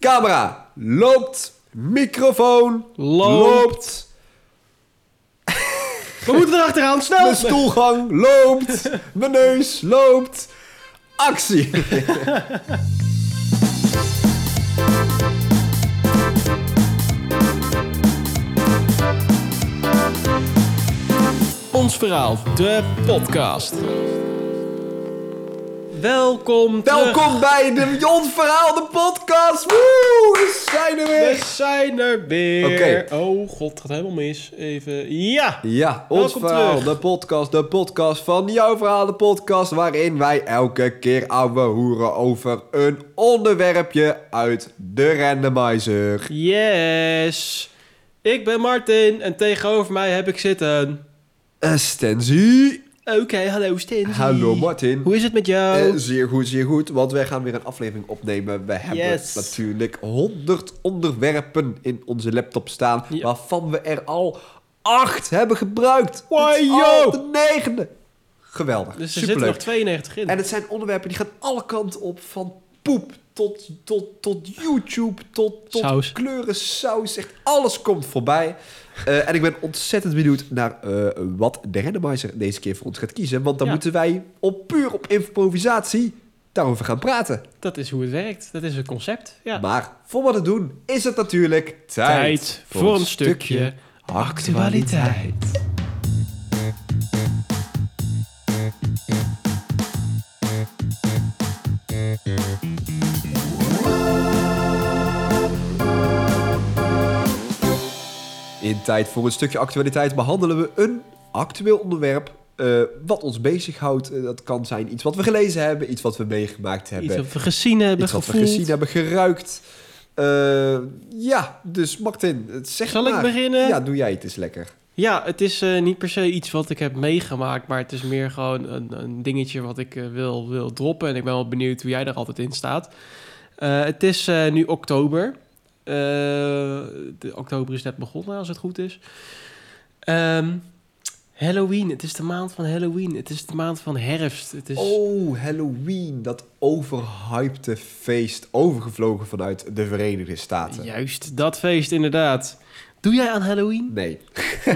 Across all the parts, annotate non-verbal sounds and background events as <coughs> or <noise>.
Camera loopt. Microfoon Loopt. We moeten erachteraan, snel! Mijn stoelgang loopt. Mijn neus loopt. Actie. Ons Verhaal, de podcast. Welkom terug. Welkom bij de Jon Verhaal, de podcast. Woe, we zijn er We weer. zijn er weer. Oké. Oh god, het gaat helemaal mis. Even, ja. Ja, ons Welkom verhaal, terug. de podcast, de podcast van jouw verhaal, de podcast waarin wij elke keer ouwe hoeren over een onderwerpje uit de randomizer. Yes. Ik ben Martin en tegenover mij heb ik zitten. Uh, Oké, hallo Stins. Hallo Martin. Hoe is het met jou? Eh, zeer goed, zeer goed, want wij gaan weer een aflevering opnemen. We hebben Yes. natuurlijk 100 onderwerpen in onze laptop staan, Ja. waarvan we er al 8 hebben gebruikt. Al de negende. Geweldig, dus er zitten nog 92 in. En het zijn onderwerpen die gaan alle kanten op, van poep tot, tot, tot YouTube, tot, tot Saus. kleuren, saus. Echt alles komt voorbij. Eh, en ik ben ontzettend benieuwd naar eh, wat de randomizer deze keer voor ons gaat kiezen. Want dan Ja. moeten wij op puur op improvisatie daarover gaan praten. Dat is hoe het werkt. Dat is het concept. Ja. Maar voor wat het doen is het natuurlijk tijd, Tijd voor een stukje actualiteit. Voor een stukje actualiteit behandelen we een actueel onderwerp. eh, wat ons bezighoudt. Eh, dat kan zijn iets wat we gelezen hebben, iets wat we meegemaakt hebben. Iets wat we gezien hebben, iets wat we gezien hebben, geruikt. Eh, ja, dus Martin, zeg Zal ik maar. beginnen? Ja, doe jij het eens lekker. Ja, het is niet per se iets wat ik heb meegemaakt, maar het is meer gewoon een, een dingetje wat ik wil, wil droppen. En ik ben wel benieuwd hoe jij er altijd in staat. Het is nu oktober. Eh, de oktober is net begonnen, als het goed is. Ehm, Halloween, het is de maand van Halloween. Het is de maand van herfst. Het is... Oh, Halloween, dat overhypte feest, overgevlogen vanuit de Verenigde Staten. Juist, dat feest inderdaad. Doe jij aan Halloween? Nee.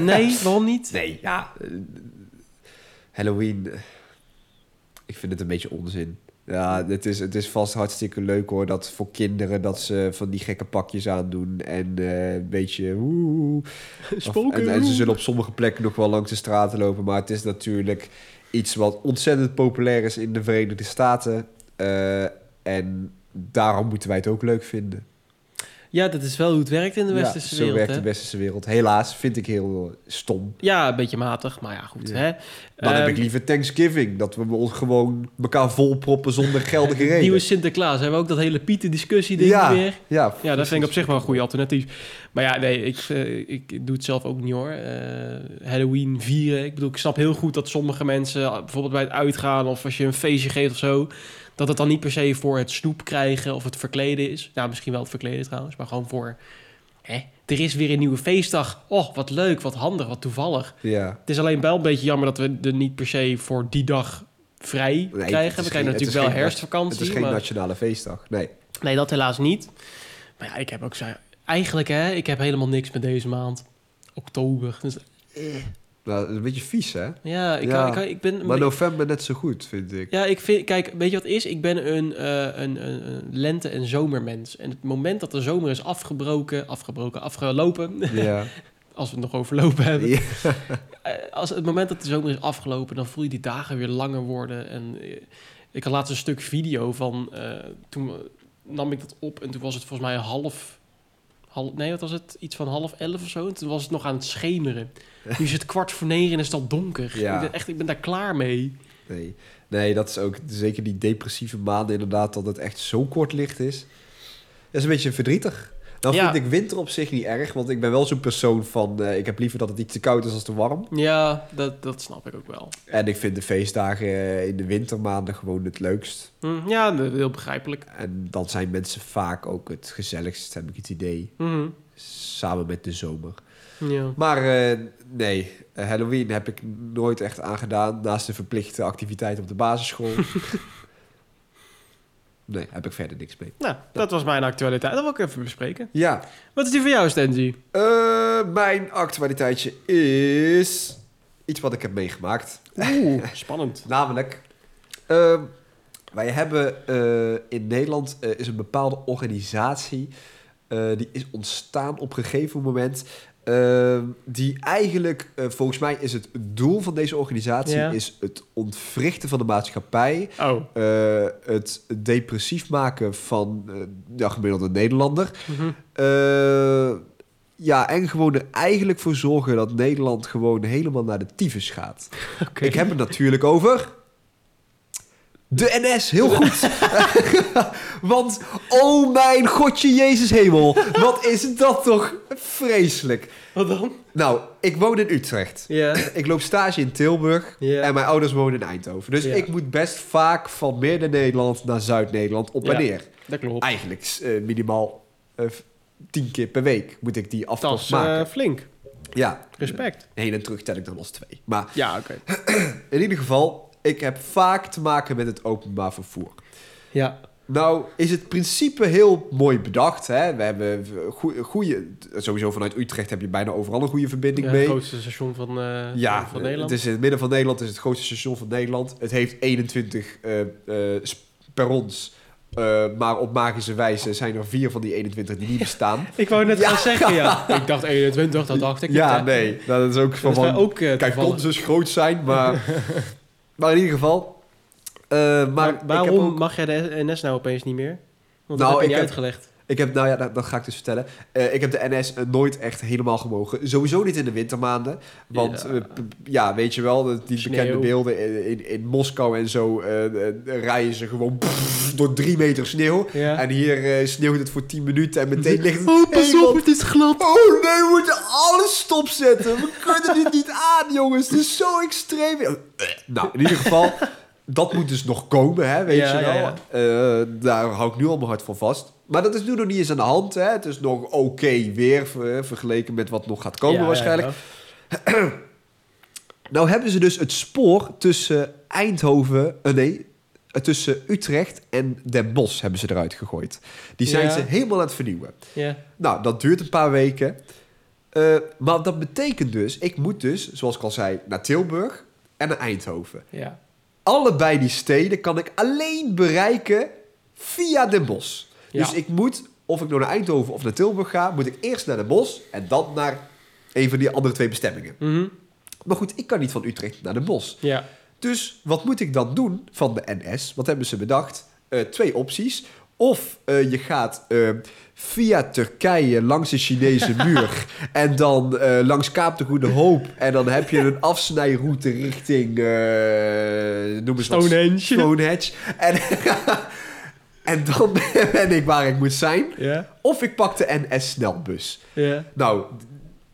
Nee, <laughs> waarom niet? Nee, ja. eh, Halloween, eh, ik vind het een beetje onzin. Ja, het is, het is vast hartstikke leuk hoor, dat voor kinderen dat ze van die gekke pakjes aandoen en eh, een beetje. <laughs> Of- Spoken. En, en ze zullen op sommige plekken nog wel langs de straten lopen, maar het is natuurlijk iets wat ontzettend populair is in de Verenigde Staten. eh, en daarom moeten wij het ook leuk vinden. Ja, dat is wel hoe het werkt in de Ja, westerse zo wereld. werkt hè? de westerse wereld. Helaas vind ik heel stom. Ja, een beetje matig, maar ja, goed. Ja. Hè? Dan heb Ehm, ik liever Thanksgiving. Dat we ons gewoon elkaar volproppen zonder geldige reden. <laughs> Nieuwe Sinterklaas. Hebben we ook dat hele Pieten-discussie ding ja, weer? Ja, Ja, dat vind ik op zich wel een goede alternatief. Maar ja, nee, ik, eh, ik doe het zelf ook niet hoor. Eh, Halloween vieren. Ik bedoel, ik snap heel goed dat sommige mensen, eh, bijvoorbeeld bij het uitgaan of als je een feestje geeft of zo, dat het dan niet per se voor het snoep krijgen of het verkleden is. Nou, misschien wel het verkleden trouwens, maar gewoon voor, hè, er is weer een nieuwe feestdag. Oh, wat leuk, wat handig, wat toevallig. Ja. Het is alleen wel een beetje jammer dat we er niet per se voor die dag vrij krijgen. We krijgen natuurlijk wel geen- herfstvakantie. Het is geen maar- nationale feestdag. Nee. Nee, dat helaas niet. Maar ja, ik heb ook. Eigenlijk, hè, ik heb helemaal niks met deze maand. Oktober. Dus, Nou, een beetje vies, hè? ja, ik, Ja, ik, ik ben... Maar be- november net zo goed, vind ik. ja, ik vind... Kijk, weet je wat is? Ik ben een, eh, een, een, een lente- en zomermens. En het moment dat de zomer is afgebroken... Afgebroken, afgelopen... Ja. <laughs> als we het nog overlopen hebben. Ja. <laughs> Eh, als het moment dat de zomer is afgelopen... dan voel je die dagen weer langer worden. En eh, ik had laatst een stuk video van... toen nam ik dat op en toen was het volgens mij half... half nee, wat was het? Iets van half elf of zo. En toen was het nog aan het schemeren. Nu is het kwart voor negen en is het al donker. Ja. Ik, ben echt, ik ben daar klaar mee. Nee. nee, dat is ook zeker die depressieve maanden inderdaad, dat het echt zo kort licht is. Dat is een beetje verdrietig. Dan Ja. vind ik winter op zich niet erg, want ik ben wel zo'n persoon van... eh, ik heb liever dat het iets te koud is als te warm. Ja, dat, dat snap ik ook wel. En ik vind de feestdagen eh, in de wintermaanden gewoon het leukst. Hm, ja, heel begrijpelijk. En dan zijn mensen vaak ook het gezelligst, heb ik het idee. Mhm. Samen met de zomer. Ja. Maar eh, nee, Halloween heb ik nooit echt aangedaan. Naast de verplichte activiteit op de basisschool. <laughs> Nee, heb ik verder niks mee. Nou, dat was mijn actualiteit. Dat wil ik even bespreken. Ja, Wat is die van jou, Stenzi? eh, mijn actualiteitje is iets wat ik heb meegemaakt. Oeh, <laughs> spannend. Namelijk, ehm, wij hebben eh, in Nederland eh, is een bepaalde organisatie eh, die is ontstaan op een gegeven moment. Ehm, die eigenlijk, eh, volgens mij is het doel van deze organisatie is het ontwrichten van de maatschappij, Oh. eh, het depressief maken van eh, de gemiddelde Nederlander. Mhm. Eh, ja, en gewoon er eigenlijk voor zorgen dat Nederland gewoon helemaal naar de tyfus gaat. <laughs> Ik heb het natuurlijk over. De NS, heel goed. <laughs> Want, oh mijn godje, Jezus hemel. Wat is dat toch vreselijk. Wat dan? Nou, ik woon in Utrecht. Ja. Ik loop stage in Tilburg. Ja. En mijn ouders wonen in Eindhoven. Dus Ja. ik moet best vaak van Midden-Nederland naar Zuid-Nederland op en neer. Dat klopt. Eigenlijk eh, minimaal eh, tien keer per week moet ik die Dat aftocht is maken. eh, flink. ja, Respect. heen en terug tel ik dan als twee. Maar Ja, oké. <clears throat> in ieder geval, ik heb vaak te maken met het openbaar vervoer. Ja. Nou, is het principe heel mooi bedacht. Hè? We hebben goede... Sowieso vanuit Utrecht heb je bijna overal een goede verbinding Ja, mee. het grootste station van, eh, Ja, van Nederland. het is in het midden van Nederland. Het is het grootste station van Nederland. Het heeft 21 eh, eh, sp- perrons. Eh, maar op magische wijze zijn er vier van die 21 die niet bestaan. <laughs> Ik wou net Ja. gaan zeggen, ja. Ik dacht 21, dat dacht ik ja, nee. Dat is ook Dat van... is van ook eh, kijk, kon dus groot zijn, maar... <laughs> maar in ieder geval... eh, maar waarom ook- mag jij de NS nou opeens niet meer? Want Nou, dat heb je ik niet heb- uitgelegd. Ik heb, nou ja, dat, dat ga ik dus vertellen. Eh, ik heb de NS eh, nooit echt helemaal gemogen. Sowieso niet in de wintermaanden. Want Ja. ja weet je wel, die Sneeuw. bekende beelden in, in, in Moskou en zo eh, eh, rijden ze gewoon pff, door drie meter sneeuw. Ja. En hier eh, sneeuwt het voor 10 minuten en meteen ligt het... Oh, pas op, het is glad. Oh nee, we moeten alles stopzetten. We kunnen dit niet aan, jongens. Het is zo extreem. Nou, in ieder geval, dat moet dus nog komen, hè, weet Ja, je wel. ja, Eh, daar hou ik nu al mijn hart van vast. Maar dat is nu nog niet eens aan de hand, hè. Het is nog oké weer ver- vergeleken met wat nog gaat komen waarschijnlijk. ja, <clears throat> Nou hebben ze dus het spoor tussen Eindhoven... eh, nee, tussen Utrecht en Den Bosch hebben ze eruit gegooid. Die zijn ze helemaal aan het vernieuwen. Nou, dat duurt een paar weken. Eh, maar dat betekent dus, ik moet dus, zoals ik al zei, naar Tilburg en naar Eindhoven. Ja. Allebei die steden kan ik alleen bereiken via Den Bosch. Ja. Dus ik moet, of ik nou naar Eindhoven of naar Tilburg ga, moet ik eerst naar Den Bosch en dan naar een van die andere twee bestemmingen. Mhm. Maar goed, ik kan niet van Utrecht naar Den Bosch. Ja. Dus wat moet ik dan doen van de NS? Wat hebben ze bedacht? Eh, twee opties. Of eh, je gaat eh, via Turkije langs de Chinese <laughs> muur en dan eh, langs Kaap de Goede Hoop. En dan heb je een afsnijroute richting noem eens wat, Stonehenge. Stonehenge. En, <laughs> en dan ben ik waar ik moet zijn. Of ik pak de NS-snelbus. Nou,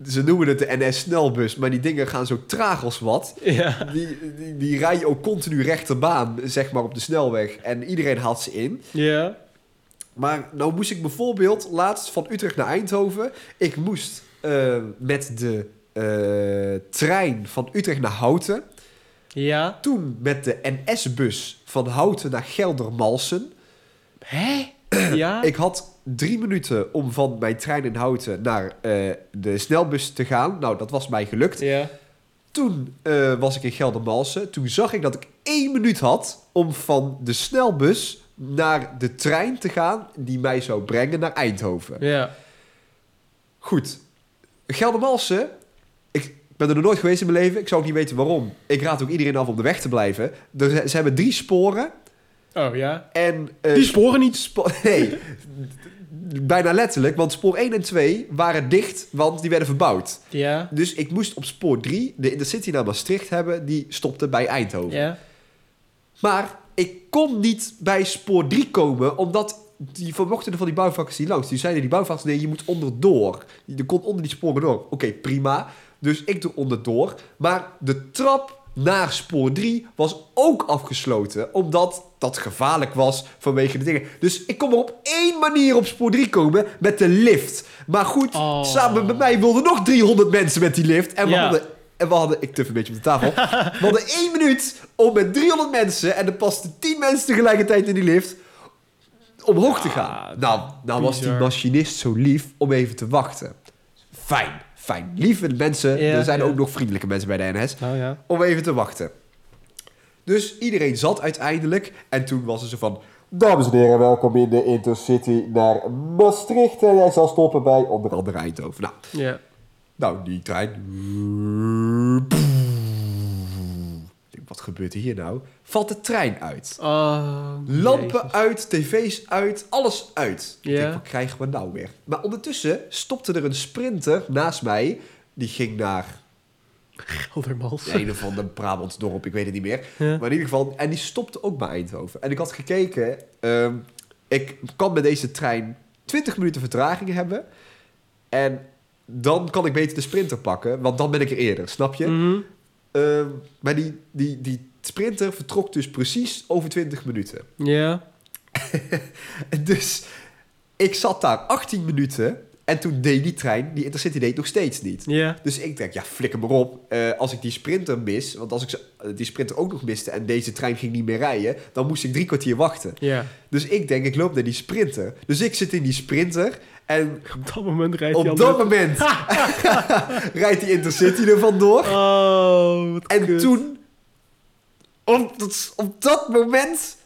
ze noemen het de NS-snelbus, maar die dingen gaan zo traag als wat. Ja. Die, die, die rijden ook continu rechterbaan, zeg maar, op de snelweg. En iedereen haalt ze in. Ja. Maar nou moest ik bijvoorbeeld laatst van Utrecht naar Eindhoven. Ik moest eh, met de eh, trein van Utrecht naar Houten. Ja. Toen met de NS-bus van Houten naar Geldermalsen. Hè? <clears throat> Ja. Ik had drie minuten om van mijn trein in Houten naar eh, de snelbus te gaan. Nou, dat was mij gelukt. Ja. Toen was ik in Geldermalsen. Toen zag ik dat ik één minuut had om van de snelbus naar de trein te gaan die mij zou brengen naar Eindhoven. Ja. Goed. Geldermalsen, ik ben er nog nooit geweest in mijn leven. Ik zou ook niet weten waarom. Ik raad ook iedereen af om de weg te blijven. Er, ze hebben drie sporen Oh, ja. en... eh, Die sporen niet. Spo- <laughs> nee, bijna letterlijk, want spoor 1 en 2 waren dicht, want die werden verbouwd. Ja. Dus ik moest op spoor 3 de Intercity naar Maastricht hebben, die stopte bij Eindhoven. Ja. Maar ik kon niet bij spoor 3 komen, omdat die vermochten van die bouwvakkers niet langs. Die zeiden die bouwvakkers, nee, je moet onderdoor. Je kon onder die sporen door. Oké, prima. Dus ik doe onderdoor. Maar de trap naar spoor 3 was ook afgesloten, omdat dat gevaarlijk was vanwege de dingen. Dus ik kon maar op één manier op spoor 3 komen, met de lift. Maar goed, Oh. samen met mij wilden nog 300 mensen met die lift. En we Ja. hadden en we hadden, ik tuf een beetje op de tafel. We hadden één minuut om met 300 mensen, en er pasten 10 mensen tegelijkertijd in die lift, omhoog te Ah, gaan. Nou, nou was die machinist zo lief om even te wachten. Fijn, fijn. Lieve mensen, Ja, er zijn ja. ook nog vriendelijke mensen bij de NS, Nou ja. om even te wachten. Dus iedereen zat uiteindelijk en toen was er zo van... Dames en heren, welkom in de Intercity naar Maastricht. En hij zal stoppen bij onder andere Eindhoven. Nou, Ja. Nou die trein... Wat gebeurt hier nou? Valt de trein uit. Oh, Lampen jezus. uit, tv's uit, alles uit. Ik denk, wat krijgen we nou weer? Maar ondertussen stopte er een sprinter naast mij. Die ging naar Geldermals. een of ander Brabants dorp, ik weet het niet meer. Ja. Maar in ieder geval, en die stopte ook bij Eindhoven. En ik had gekeken, ehm, ik kan met deze trein 20 minuten vertraging hebben. En dan kan ik beter de sprinter pakken, want dan ben ik er eerder, snap je? Mhm. Ehm, maar die, die, die sprinter vertrok dus precies over 20 minuten. Ja. <laughs> Dus ik zat daar 18 minuten en toen deed die trein, die Intercity deed nog steeds niet. Ja. Dus ik denk, ja, flikker maar op. Eh, als ik die sprinter mis, want als ik ze- eh, die sprinter ook nog miste en deze trein ging niet meer rijden, dan moest ik drie kwartier wachten. Ja. Dus ik denk, ik loop naar die sprinter. Dus ik zit in die sprinter en Op dat moment rijdt hij op dat moment <laughs> rijdt die Intercity er vandoor. Oh, En kut. toen, op dat, op dat moment,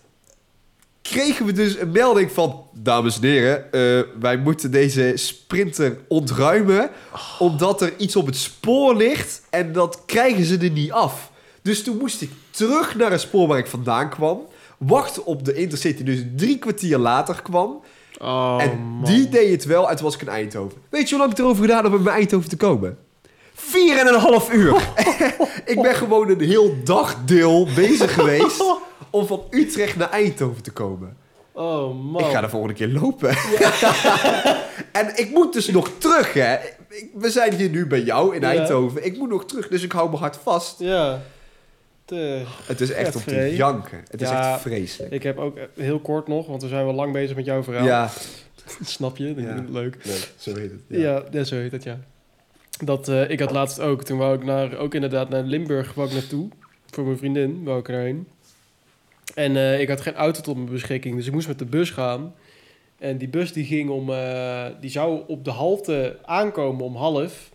kregen we dus een melding van... Dames en heren, eh, wij moeten deze sprinter ontruimen... omdat er iets op het spoor ligt en dat krijgen ze er niet af. Dus toen moest ik terug naar het spoor waar ik vandaan kwam... wachten op de Intercity, dus drie kwartier later kwam... Oh, en man. die deed het wel en toen was ik in Eindhoven. Weet je hoe lang ik erover gedaan heb om bij Eindhoven te komen? Vier en een half uur. <laughs> ik ben gewoon een heel dagdeel bezig geweest <laughs> om van Utrecht naar Eindhoven te komen. Oh, man. Ik ga de volgende keer lopen. <laughs> en ik moet dus nog terug, hè. We zijn hier nu bij jou in Ja. Eindhoven. Ik moet nog terug, dus ik hou mijn hart vast. Ja. Te... Het is echt om te janken. Het is Ja. echt vreselijk. Ik heb ook heel kort nog, want we zijn wel lang bezig met jouw verhaal. Ja, <laughs> Snap je? Dat Ja. leuk. nee, zo heet het. Ja, ja, zo heet het, ja. Dat, eh, ik had laatst ook, toen wou ik naar, ook inderdaad naar Limburg wou ik naartoe. Voor mijn vriendin wou ik erheen. En eh, ik had geen auto tot mijn beschikking, dus ik moest met de bus gaan. En die bus die ging om, eh, die zou op de halte aankomen om half.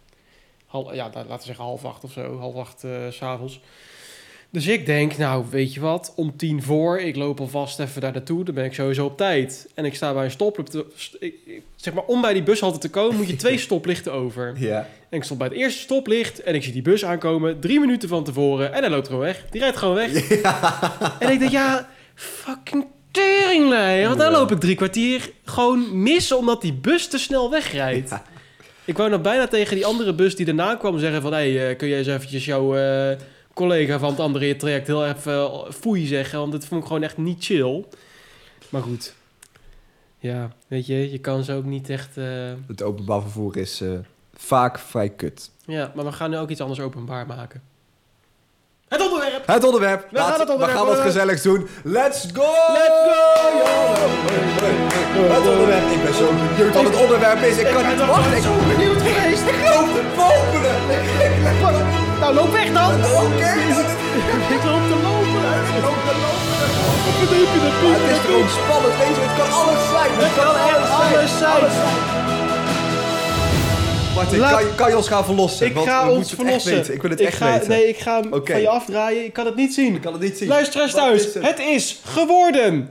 Hal, ja, laten we zeggen half acht of zo, half acht eh, s s'avonds. Dus ik denk, nou, weet je wat, om tien voor, ik loop alvast even daar naartoe, dan ben ik sowieso op tijd. En ik sta bij een stoplicht, st- zeg maar, om bij die bushalte te komen, moet je twee <laughs> stoplichten over. Ja. En ik stond bij het eerste stoplicht en ik zie die bus aankomen, drie minuten van tevoren, en hij loopt gewoon weg. Die rijdt gewoon weg. <laughs> En ik denk, ja, fucking teringlei, want dan loop ik drie kwartier gewoon mis, omdat die bus te snel wegrijdt. Ja. Ik wou nou bijna tegen die andere bus die daarna kwam zeggen van... hé, hey, eh, kun je eens eventjes jouw eh, collega van het andere traject heel even uh, foei zeggen... want dat vond ik gewoon echt niet chill. Maar goed. Ja, weet je, je kan ze ook niet echt... Het openbaar vervoer is vaak vrij kut. Ja, maar we gaan nu ook iets anders openbaar maken. Het onderwerp! Het onderwerp. We gaan het onderwerp, We gaan wat gezelligs doen. Let's go! Let's go! Het onderwerp. Ik ben zo benieuwd wat het onderwerp is. Ik, kan ben niet wachten. nooit zo benieuwd geweest. Ik loop te popelen. Ik, ik, ik, Nou, loop weg dan! Oké. Ik loop te lopen! Ik loop te lopen. Wat je dat het is gewoon spannend. Weet je, het kan alles zijn. Het kan alles zijn. alles zijn. Martin, Laat- kan, je, kan je ons gaan verlossen? Ik Want ga ons verlossen. Echt. Ik wil het ik echt ga, weten. Nee, ik ga hem van je afdraaien. Ik kan het niet zien. Ik kan het niet zien. Luisteraars thuis, is het? het is geworden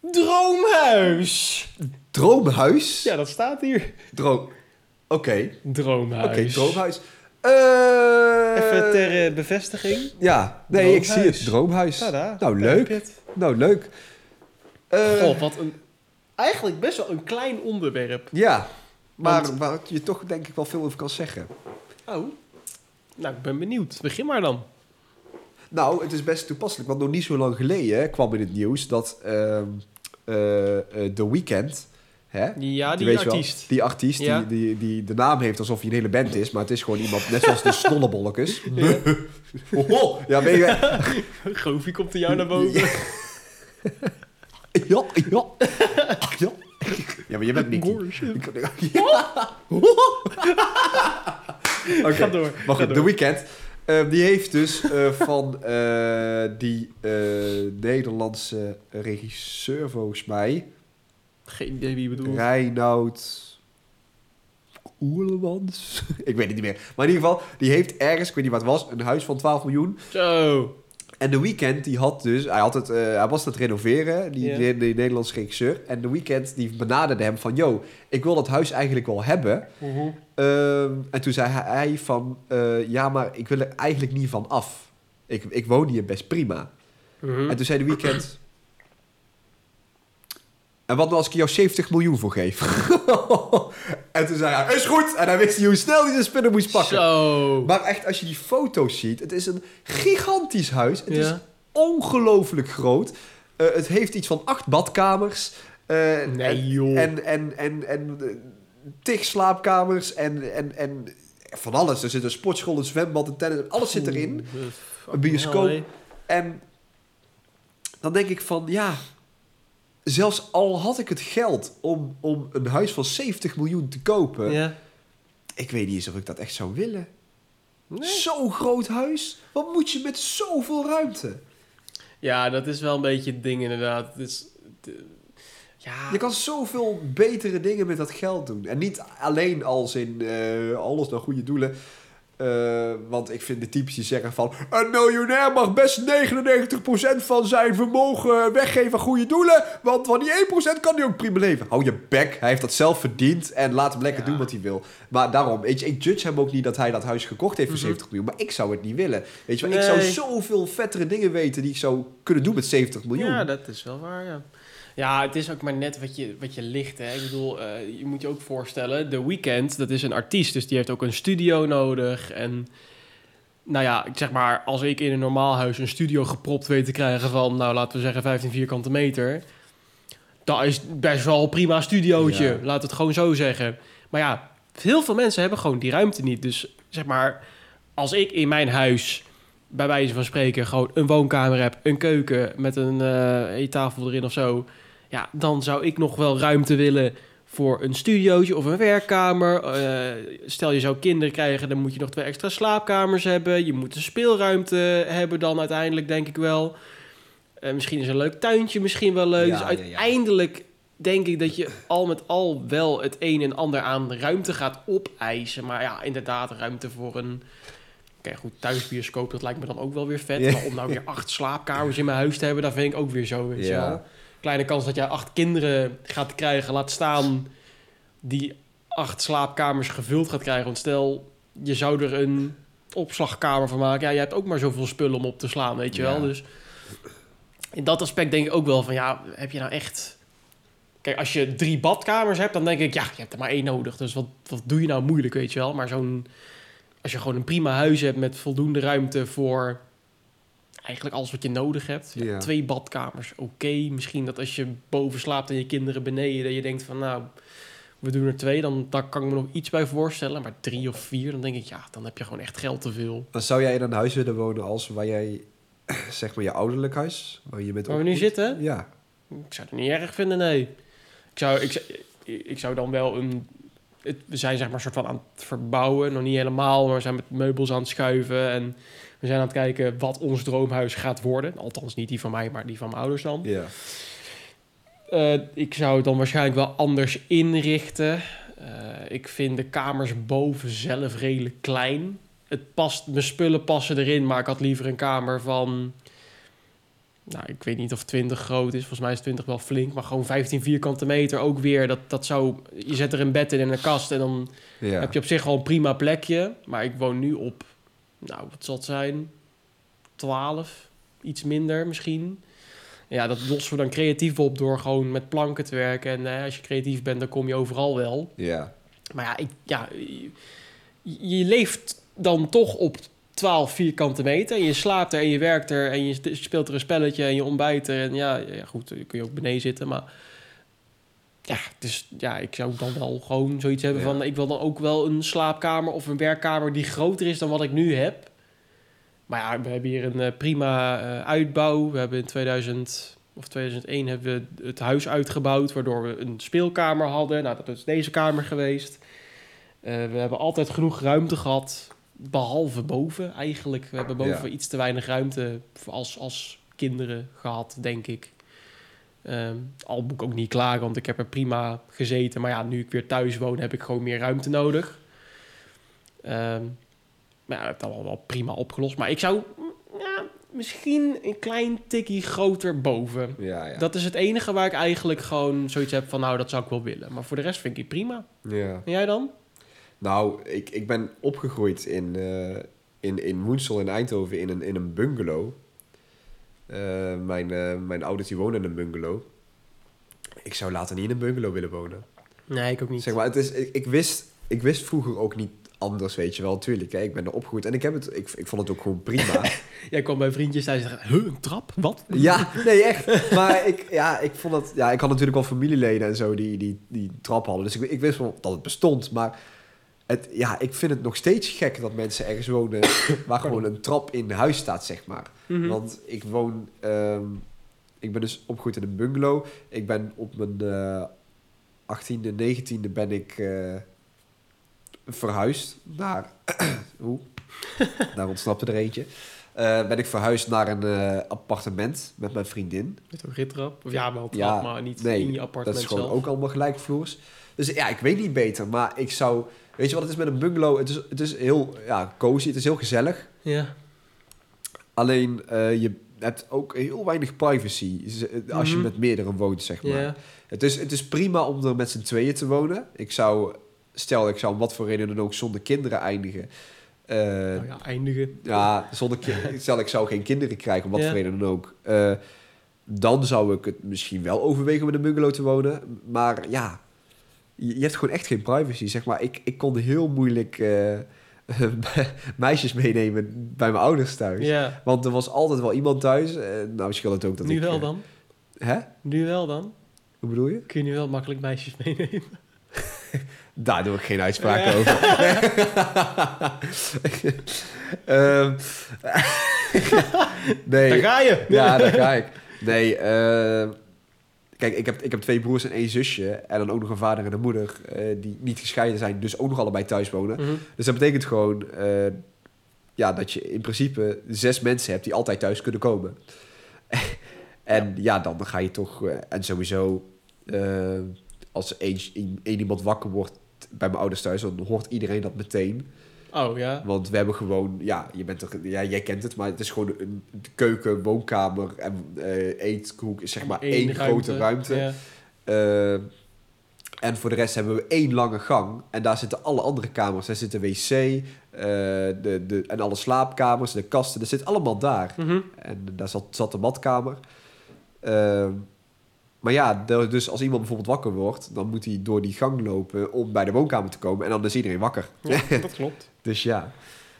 Droomhuis. Droomhuis? Ja, dat staat hier. Droom... Oké. Droomhuis. Oké, droomhuis. Eh Even ter eh, bevestiging. Ja, nee, ik zie het. Droomhuis. Tada. Nou, heb leuk. Nou, leuk. Eh, Goh, wat een... Eigenlijk best wel een klein onderwerp. Ja, maar Want- waar je toch denk ik wel veel over kan zeggen. Oh. Nou, ik ben benieuwd. Begin maar dan. Nou, het is best toepasselijk, want nog niet zo lang geleden hè, kwam in het nieuws dat eh, eh, The Weeknd, hè, Ja, die, wel, artiest. die artiest Ja. die, die, die de naam heeft alsof hij een hele band is, maar het is gewoon iemand net zoals de <laughs> Snollebollekes. Ja. Oh, ja, weet je... Goofy komt er jou naar boven. Ja, ja, ja. <laughs> Ja, maar je bent Nicky. Shit. <laughs> Ja. Oké, Ga door. Maar ga goed, door. The Weeknd. eh, die heeft dus eh, van eh, die eh, Nederlandse regisseur, volgens mij. Geen idee wie je bedoelt. Reinoud Oerlemans. <laughs> ik weet het niet meer. Maar in ieder geval, die heeft ergens, ik weet niet wat het was, een huis van 12 miljoen. Zo. En de weekend, die had dus, hij, had het, eh, hij was aan het renoveren, die, Ja. die, die Nederlandse regisseur. En de weekend, die benaderde hem van, yo, ik wil dat huis eigenlijk wel hebben. Ehm, en toen zei hij- hij van, eh, ja, maar ik wil er eigenlijk niet van af. Ik, ik woon hier best prima. Mhm. En toen zei de weekend... En wat nou als ik jou 70 miljoen voor geef? <laughs> en toen zei hij, is goed! En hij wist niet hoe snel hij de spinnen moest pakken. Zo. Maar echt, als je die foto's ziet, het is een gigantisch huis. Het is ongelooflijk groot. Eh, het heeft iets van acht badkamers. Eh, Nee, en, joh. En, en, en, en eh, tig slaapkamers en, en, en van alles. Er zit een sportschool, een zwembad, een tennis, alles zit erin. Een bioscoop. En dan denk ik van, ja, zelfs al had ik het geld om, om een huis van 70 miljoen te kopen, Ja. ik weet niet eens of ik dat echt zou willen. Nee. Zo'n groot huis? Wat moet je met zoveel ruimte? Ja, dat is wel een beetje het ding inderdaad. Het is, ja, Je kan zoveel betere dingen met dat geld doen. En niet alleen als in eh, alles naar goede doelen. Eh, want ik vind de types die zeggen van... Een miljonair mag best 99% van zijn vermogen weggeven aan goede doelen. Want van die 1% kan hij ook prima leven. Hou je bek, hij heeft dat zelf verdiend. En laat hem lekker Ja. doen wat hij wil. Maar daarom, weet je, ik judge hem ook niet dat hij dat huis gekocht heeft voor Mhm. 70 miljoen. Maar ik zou het niet willen. Weet je, wel, ik zou zoveel vettere dingen weten die ik zou kunnen doen met 70 miljoen. Ja, dat is wel waar, ja. Ja, het is ook maar net wat je, wat je ligt, hè. Ik bedoel, eh, je moet je ook voorstellen... The Weeknd, dat is een artiest, dus die heeft ook een studio nodig. En nou ja, ik zeg maar... Als ik in een normaal huis een studio gepropt weet te krijgen van... Nou, laten we zeggen 15 vierkante meter... Dat is best wel een prima studiootje, Ja. laat het gewoon zo zeggen. Maar ja, heel veel mensen hebben gewoon die ruimte niet. Dus zeg maar, als ik in mijn huis bij wijze van spreken gewoon een woonkamer heb, een keuken met een eh, eettafel erin of zo, ja, dan zou ik nog wel ruimte willen voor een studiootje of een werkkamer. Eh, stel je zou kinderen krijgen, dan moet je nog twee extra slaapkamers hebben. Je moet een speelruimte hebben dan uiteindelijk, denk ik wel. Eh, misschien is een leuk tuintje misschien wel leuk. Ja, dus ja, ja. uiteindelijk denk ik dat je al met al wel het een en ander aan ruimte gaat opeisen. Maar ja, inderdaad, ruimte voor een... Oké, goed, thuisbioscoop, dat lijkt me dan ook wel weer vet. Maar om nou weer acht slaapkamers in mijn huis te hebben, dat vind ik ook weer zo, weet je Ja. wel. Kleine kans dat jij acht kinderen gaat krijgen, laat staan die acht slaapkamers gevuld gaat krijgen. Want stel, je zou er een opslagkamer van maken. Ja, je hebt ook maar zoveel spullen om op te slaan, weet je Ja. wel. Dus in dat aspect denk ik ook wel van, ja, heb je nou echt... Kijk, als je drie badkamers hebt, dan denk ik, ja, je hebt er maar één nodig. Dus wat, wat doe je nou moeilijk, weet je wel? Maar zo'n... Als je gewoon een prima huis hebt met voldoende ruimte voor eigenlijk alles wat je nodig hebt. Ja. Twee badkamers, oké. Misschien dat als je boven slaapt en je kinderen beneden, dat je denkt van, nou, we doen er twee. Dan daar kan ik me nog iets bij voorstellen. Maar drie of vier, dan denk ik, ja, dan heb je gewoon echt geld te veel. Dan zou jij in een huis willen wonen als waar jij, <clears throat> zeg maar, je ouderlijk huis, waar je met Waar we nu zitten? Ja. Ik zou het niet erg vinden, nee. Ik zou, ik, ik zou dan wel een... Het, we zijn zeg maar soort van aan het verbouwen. Nog niet helemaal, maar we zijn met meubels aan het schuiven. En we zijn aan het kijken wat ons droomhuis gaat worden. Althans, niet die van mij, maar die van mijn ouders dan. Ja. Eh, ik zou het dan waarschijnlijk wel anders inrichten. Eh, ik vind de kamers boven zelf redelijk klein. Het past, mijn spullen passen erin, maar ik had liever een kamer van... Nou, ik weet niet of 20 groot is. Volgens mij is 20 wel flink. Maar gewoon 15 vierkante meter ook weer. Dat, dat zou, je zet er een bed in en een kast en dan ja. heb je op zich al een prima plekje. Maar ik woon nu op, nou, wat zal het zijn? 12, iets minder misschien. Ja, dat lossen we dan creatief op door gewoon met planken te werken. En eh, als je creatief bent, dan kom je overal wel. Ja. Maar ja, ik, ja je, je leeft dan toch op 12 vierkante meter. En je slaapt er en je werkt er en je speelt er een spelletje en je ontbijt er. En ja, ja goed, dan kun je ook beneden zitten. Maar ja, dus ja, ik zou dan wel gewoon zoiets hebben Ja. van... ik wil dan ook wel een slaapkamer of een werkkamer die groter is dan wat ik nu heb. Maar ja, we hebben hier een eh, prima eh, uitbouw. We hebben in 2000 of 2001 hebben we het huis uitgebouwd... waardoor we een speelkamer hadden. Nou, dat is deze kamer geweest. Eh, we hebben altijd genoeg ruimte gehad, behalve boven eigenlijk. We hebben boven Ja. iets te weinig ruimte als, als kinderen gehad, denk ik. Ehm, al moet ik ook niet klagen, want ik heb er prima gezeten. Maar ja, nu ik weer thuis woon, heb ik gewoon meer ruimte nodig. Ehm, maar ja, dat heb ik al wel prima opgelost. Maar ik zou ja, misschien een klein tikkie groter boven. Ja, ja. Dat is het enige waar ik eigenlijk gewoon zoiets heb van... nou, dat zou ik wel willen. Maar voor de rest vind ik het prima. ja. En jij dan? Nou, ik, ik ben opgegroeid in, eh in, in Woensel in Eindhoven in een, in een bungalow. Eh, mijn, eh, mijn ouders die wonen in een bungalow. Ik zou later niet in een bungalow willen wonen. Nee, ik ook niet. Zeg maar, het is, ik, ik, wist, ik wist vroeger ook niet anders, weet je wel. Tuurlijk, hè, ik ben er opgegroeid en ik, heb het, ik, ik vond het ook gewoon prima. <laughs> Jij kwam bij vriendjes thuis en zei... Huh, een trap? Wat? ja, nee, echt. Maar ik, ja, ik vond het... Ja, ik had natuurlijk wel familieleden en zo die, die, die trap hadden. Dus ik, ik wist wel dat het bestond, maar... Het, ja, ik vind het nog steeds gek dat mensen ergens wonen <coughs> waar gewoon een trap in huis staat, zeg maar. Mhm. Want ik woon... ehm, ik ben dus opgegroeid in een bungalow. Ik ben op mijn eh 18e, 19e ben ik eh, verhuisd naar... <coughs> Oeh, <laughs> daar ontsnapte er eentje. Eh, ben ik verhuisd naar een eh, appartement met mijn vriendin. Met een rittrap? Of ja, wel trap, Ja, maar niet nee, in je Dat appartement is gewoon zelf. ook allemaal gelijkvloers. Dus ja, ik weet niet beter, maar ik zou... Weet je wat het is met een bungalow? Het is, het is heel ja, cozy, het is heel gezellig. Ja. Alleen eh, je hebt ook heel weinig privacy eh, als je Mhm. met meerdere woont, zeg maar. Het, is, het is prima om er met z'n tweeën te wonen. Ik zou, stel ik zou om wat voor reden dan ook zonder kinderen eindigen. Eh, Nou ja, eindigen. ja, zonder <laughs> stel ik zou geen kinderen krijgen, om wat voor reden dan ook. Dan zou ik het misschien wel overwegen om in een bungalow te wonen. Maar ja, je, hebt gewoon echt geen privacy. Zeg maar, ik, ik kon heel moeilijk eh, <laughs> meisjes meenemen bij mijn ouders thuis. Ja. Want er was altijd wel iemand thuis. Eh, nou, scheelt het ook dat Nu ik... wel eh, dan? Hè? Nu wel dan? Hoe bedoel je? Kun je nu wel makkelijk meisjes meenemen? <laughs> Daar doe ik geen uitspraak Ja. over. <laughs> Ehm, nee. Daar ga je! Ja, daar ga ik. Nee, eh, kijk, ik heb, ik heb twee broers en één zusje. En dan ook nog een vader en een moeder eh, die niet gescheiden zijn. Dus ook nog allebei thuis wonen. Mhm. Dus dat betekent gewoon eh, ja, dat je in principe zes mensen hebt die altijd thuis kunnen komen. <laughs> en ja. dan ga je toch... eh, en sowieso, als één, één iemand wakker wordt bij mijn ouders thuis... dan hoort iedereen dat meteen. Oh ja. Want we hebben gewoon, ja, je bent er, ja, jij kent het, maar het is gewoon een keuken, woonkamer en eethoek is zeg maar één grote ruimte. Ja. Eh, en voor de rest hebben we één lange gang en daar zitten alle andere kamers. Daar zit de wc eh, de, de, en alle slaapkamers, de kasten, dat zit allemaal daar. Mhm. En daar zat, zat de badkamer. Ehm, maar ja, de- dus als iemand bijvoorbeeld wakker wordt, dan moet hij door die gang lopen om bij de woonkamer te komen. En dan is iedereen wakker. Ja, <laughs> dat klopt. Dus ja.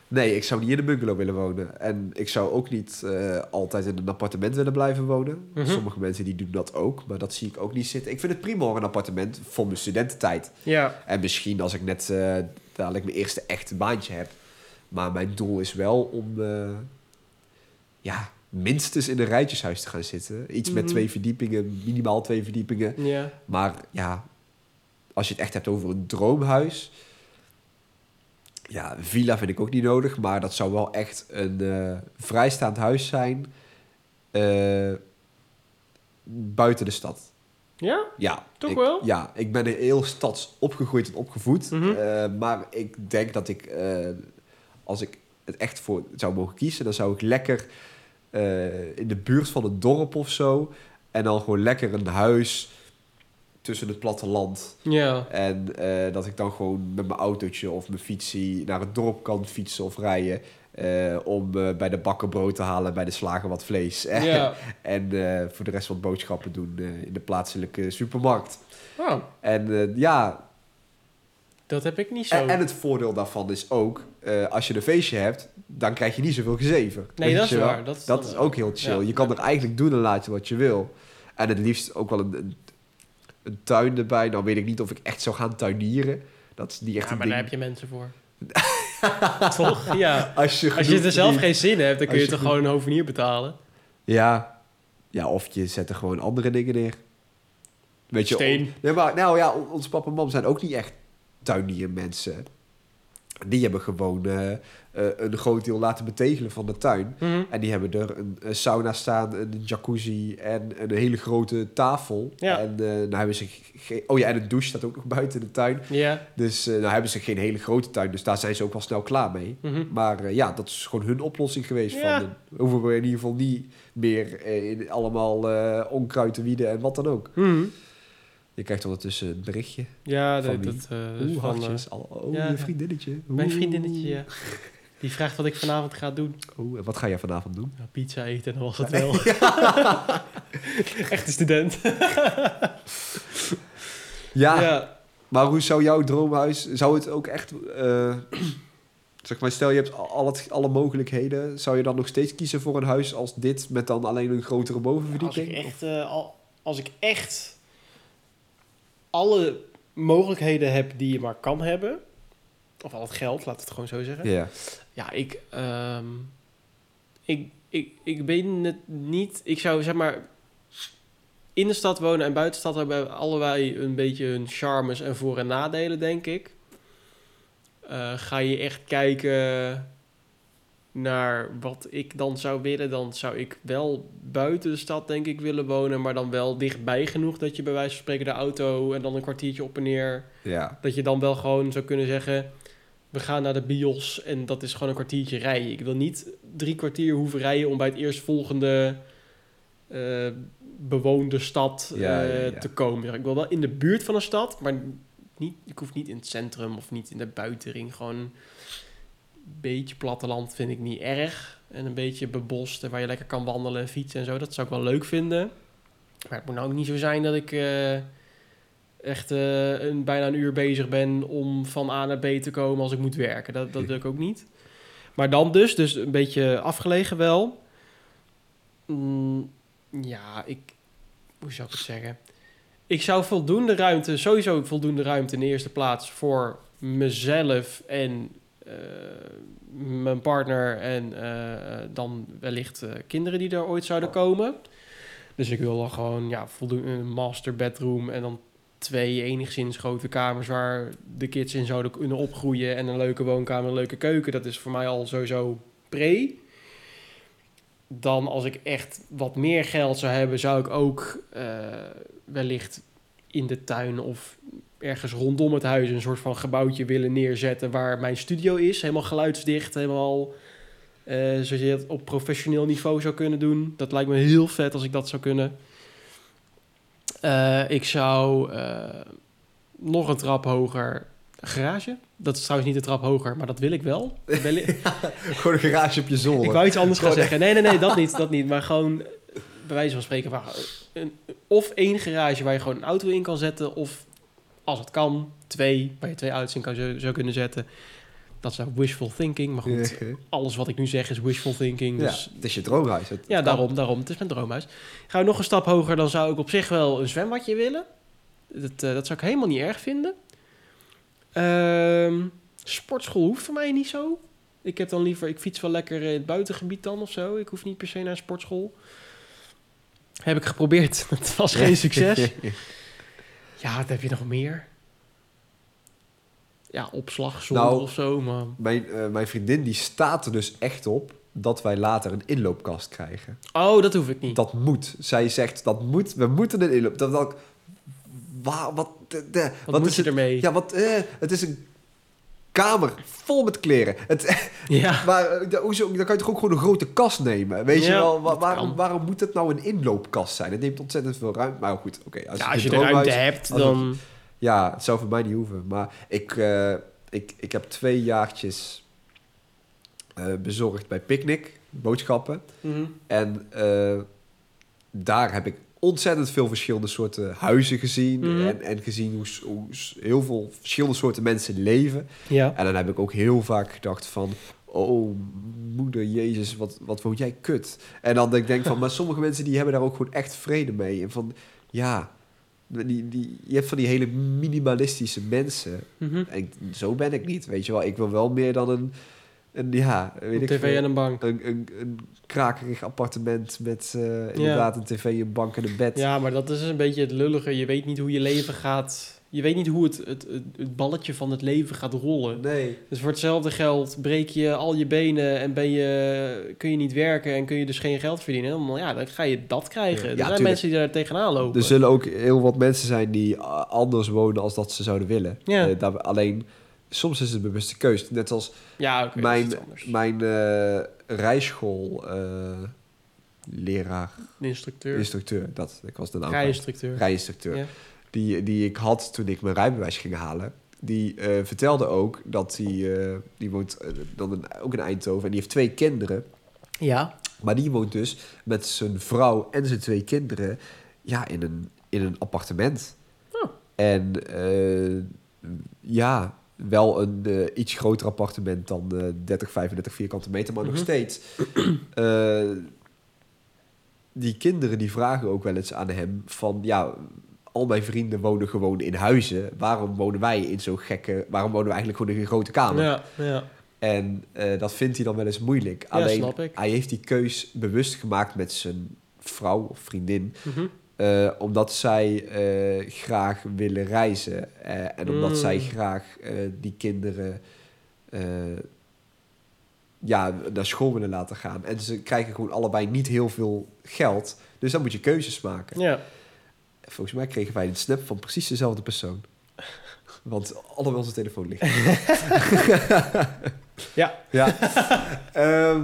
Nee, ik zou niet in een bungalow willen wonen. En ik zou ook niet eh, altijd in een appartement willen blijven wonen. Mhm. Sommige mensen die doen dat ook, maar dat zie ik ook niet zitten. Ik vind het prima hoor, een appartement voor mijn studententijd. Ja. En misschien als ik net eh, dadelijk mijn eerste echte baantje heb. Maar mijn doel is wel om eh, ja, minstens in een rijtjeshuis te gaan zitten. Iets met Mhm. twee verdiepingen, minimaal twee verdiepingen. Ja. Maar ja, als je het echt hebt over een droomhuis. Ja, villa vind ik ook niet nodig. Maar dat zou wel echt een eh, vrijstaand huis zijn. eh, buiten de stad. Ja? Ja. Toch ik- wel? Ja, ik ben heel stads opgegroeid en opgevoed. Mhm. Eh, maar ik denk dat ik, als ik het echt voor zou mogen kiezen, dan zou ik lekker eh, in de buurt van een dorp of zo. En dan gewoon lekker een huis tussen het platteland. Ja. En eh, dat ik dan gewoon met mijn autootje of mijn fietsie naar het dorp kan fietsen of rijden. eh, om bij de bakker brood te halen en bij de slager wat vlees. <laughs> Ja. en voor de rest wat boodschappen doen in de plaatselijke supermarkt. Oh, En ja, dat heb ik niet zo. en, en het voordeel daarvan is ook, als je een feestje hebt, dan krijg je niet zoveel gezeven. Nee, dat is wel? waar. Dat is, Dat dan is wel. ook heel chill. Ja. Je kan er eigenlijk doen en laten wat je wil. En het liefst ook wel een, een, tuin erbij. Nou weet ik niet of ik echt zou gaan tuinieren. Dat is niet echt Ja, maar daar heb je mensen voor. <laughs> Toch? Ja. Als je, Als je genoeg er zelf geen zin in hebt, dan kun je je toch gewoon een hovenier betalen. Ja. ja, of je zet er gewoon andere dingen neer. Weet je, Steen. on- nee, maar, nou ja, on- onze papa en mam zijn ook niet echt tuiniermensen. Die hebben gewoon eh, eh, een groot deel laten betegelen van de tuin. Mhm. En die hebben er een, een sauna staan, een jacuzzi en een hele grote tafel. Ja. En eh nou hebben ze geen... Oh ja, en een douche staat ook nog buiten de tuin. Dus nou hebben ze geen hele grote tuin, dus daar zijn ze ook wel snel klaar mee. Mhm. Maar ja, dat is gewoon hun oplossing geweest. Ja. Van, hoeven we in ieder geval niet meer in allemaal onkruid te wieden en wat dan ook. Mhm. Je krijgt ondertussen een berichtje. Ja, Van dat, dat, eh, Oeh, van, hartjes. Al- oh, ja, je ja. vriendinnetje. Mijn vriendinnetje, ja. Die vraagt wat ik vanavond ga doen. Oeh, en wat ga jij vanavond doen? Ja, pizza eten, dan was het wel. <laughs> Echte student. Ja, ja. maar hoe zou jouw droomhuis... Zou het ook echt... eh, zeg maar, stel je hebt al het, alle mogelijkheden. Zou je dan nog steeds kiezen voor een huis als dit... met dan alleen een grotere Als ik bovenverdieping? echt, eh, al, als ik echt alle mogelijkheden heb die je maar kan hebben, of al het geld, laat het gewoon zo zeggen. Ja. Ja, ik, ehm, ik, ik, ik ben het niet. Ik zou zeg maar in de stad wonen en buiten de stad hebben allebei een beetje hun charmes en voor- en nadelen, denk ik. Eh, ga je echt kijken naar wat ik dan zou willen, dan zou ik wel buiten de stad, denk ik, willen wonen, maar dan wel dichtbij genoeg dat je bij wijze van spreken de auto en dan een kwartiertje op en neer Ja. dat je dan wel gewoon zou kunnen zeggen... we gaan naar de bios en dat is gewoon een kwartiertje rijden. Ik wil niet drie kwartier hoeven rijden... om bij het eerstvolgende eh bewoonde stad Ja, eh, ja, ja. te komen. Ik wil wel in de buurt van een stad... maar niet, ik hoef niet in het centrum of niet in de buitenring. Gewoon beetje platteland vind ik niet erg. En een beetje bebost en waar je lekker kan wandelen en fietsen en zo. Dat zou ik wel leuk vinden. Maar het moet nou ook niet zo zijn dat ik... eh, echt eh, een, bijna een uur bezig ben om van A naar B te komen als ik moet werken. Dat, dat <laughs> wil ik ook niet. Maar dan dus, dus een beetje afgelegen wel. Mm, ja, ik... Hoe zou ik het zeggen? Ik zou voldoende ruimte, sowieso voldoende ruimte in de eerste plaats voor mezelf en mijn partner en eh, dan wellicht eh, kinderen die er ooit zouden komen. Dus ik wil dan gewoon ja, voldoende een master bedroom en dan twee enigszins grote kamers waar de kids in zouden kunnen opgroeien en een leuke woonkamer, een leuke keuken. Dat is voor mij al sowieso pre. Dan als ik echt wat meer geld zou hebben, zou ik ook eh, wellicht in de tuin of ergens rondom het huis een soort van gebouwtje willen neerzetten waar mijn studio is. Helemaal geluidsdicht, helemaal eh, zoals je dat op professioneel niveau zou kunnen doen. Dat lijkt me heel vet als ik dat zou kunnen. Eh, ik zou eh, nog een trap hoger garage. Dat is trouwens niet een trap hoger, maar dat wil ik wel. <laughs> Gewoon een garage op je zolder. ik wou iets anders gaan zeggen. Nee, nee, nee, dat niet, dat niet. Maar gewoon, bij wijze van spreken, waar, een, of één garage waar je gewoon een auto in kan zetten. Of, als het kan, twee, waar je twee in kan, zou, zou kunnen zetten. Dat nou wishful thinking. Maar goed, alles wat ik nu zeg is wishful thinking. ja, Dus het is je droomhuis. Het- ja, het daarom, daarom. Het is mijn droomhuis. Ga je nog een stap hoger, dan zou ik op zich wel een zwembadje willen. Dat, eh, dat zou ik helemaal niet erg vinden. Ehm, sportschool hoeft voor mij niet zo. Ik heb dan liever, ik fiets wel lekker in het buitengebied dan of zo. Ik hoef niet per se naar een sportschool. Heb ik geprobeerd. <laughs> Dat was geen succes. <laughs> Ja, wat heb je nog meer? Ja, opslag, zon Nou, of zo. Maar... mijn, eh, mijn vriendin die staat er dus echt op dat wij later een inloopkast krijgen. Oh, dat hoef ik niet. Dat moet. Zij zegt dat moet. We moeten een inloop. Dat, dat, waar, wat, de, de- wat, moet is je het? ermee? Ja, wat, eh, het is een kamer vol met kleren. Het, ja. <laughs> maar eh, hoezo- dan kan je toch ook gewoon een grote kast nemen? Weet je wel, waarom, waarom moet het nou een inloopkast zijn? Het neemt ontzettend veel ruimte. Maar goed, oké. als, Ja, als je de ruimte hebt, dan... Ja, het zou voor mij niet hoeven. Maar ik, eh, ik, ik heb twee jaartjes eh, bezorgd bij Picnic, boodschappen. Mhm. En daar heb ik ontzettend veel verschillende soorten huizen gezien. Mhm. En, en gezien hoe, hoe heel veel verschillende soorten mensen leven. Ja. En dan heb ik ook heel vaak gedacht van... Oh, moeder Jezus, wat, wat woon jij kut. En dan denk ik denk van... Maar <laughs> sommige mensen die hebben daar ook gewoon echt vrede mee. En van, ja... Die, die, je hebt van die hele minimalistische mensen. Mhm. En zo ben ik niet, weet je wel. Ik wil wel meer dan een... een ja, weet Een tv en een bank. een, een, een krakerig appartement met eh, inderdaad een tv, een bank en een bed. Ja, maar dat is een beetje het lullige. Je weet niet hoe je leven gaat je weet niet hoe het, het, het, het balletje van het leven gaat rollen. Nee. Dus voor hetzelfde geld breek je al je benen en ben je, kun je niet werken en kun je dus geen geld verdienen. Dan, ja, dan ga je dat krijgen. Ja, er ja, zijn tuurlijk. mensen die daar tegenaan lopen. Er zullen ook heel wat mensen zijn die anders wonen als dat ze zouden willen. Ja. Eh, daar, alleen, soms is het een bewuste keuze. Net als ja, is mijn, mijn eh, rijschool leraar, De instructeur, instructeur, dat, ik was de naam rijinstructeur. rijinstructeur, Ja. die, die ik had toen ik mijn rijbewijs ging halen. Die eh, vertelde ook dat hij, eh, die woont dan ook in Eindhoven en die heeft twee kinderen. Ja. Maar die woont dus met zijn vrouw en zijn twee kinderen ja, in, een, in een appartement. Oh. En ja, wel een eh, iets groter appartement dan eh 30, 35 vierkante meter, maar Mhm. nog steeds. eh, die kinderen die vragen ook wel eens aan hem van ja, al mijn vrienden wonen gewoon in huizen. Waarom wonen wij in zo'n gekke, waarom wonen we eigenlijk gewoon in een grote kamer? Ja, ja. En eh, dat vindt hij dan wel eens moeilijk. Ja, Alleen, snap ik. hij heeft die keus bewust gemaakt met zijn vrouw of vriendin. Mhm. Eh, omdat zij eh, graag willen reizen. eh, en omdat Mm. zij graag eh, die kinderen ja, naar school willen laten gaan. En ze krijgen gewoon allebei niet heel veel geld. Dus dan moet je keuzes maken. Ja. Volgens mij kregen wij een snap van precies dezelfde persoon. Want allemaal onze telefoon ligt. <laughs> Ja. Ja. Ehm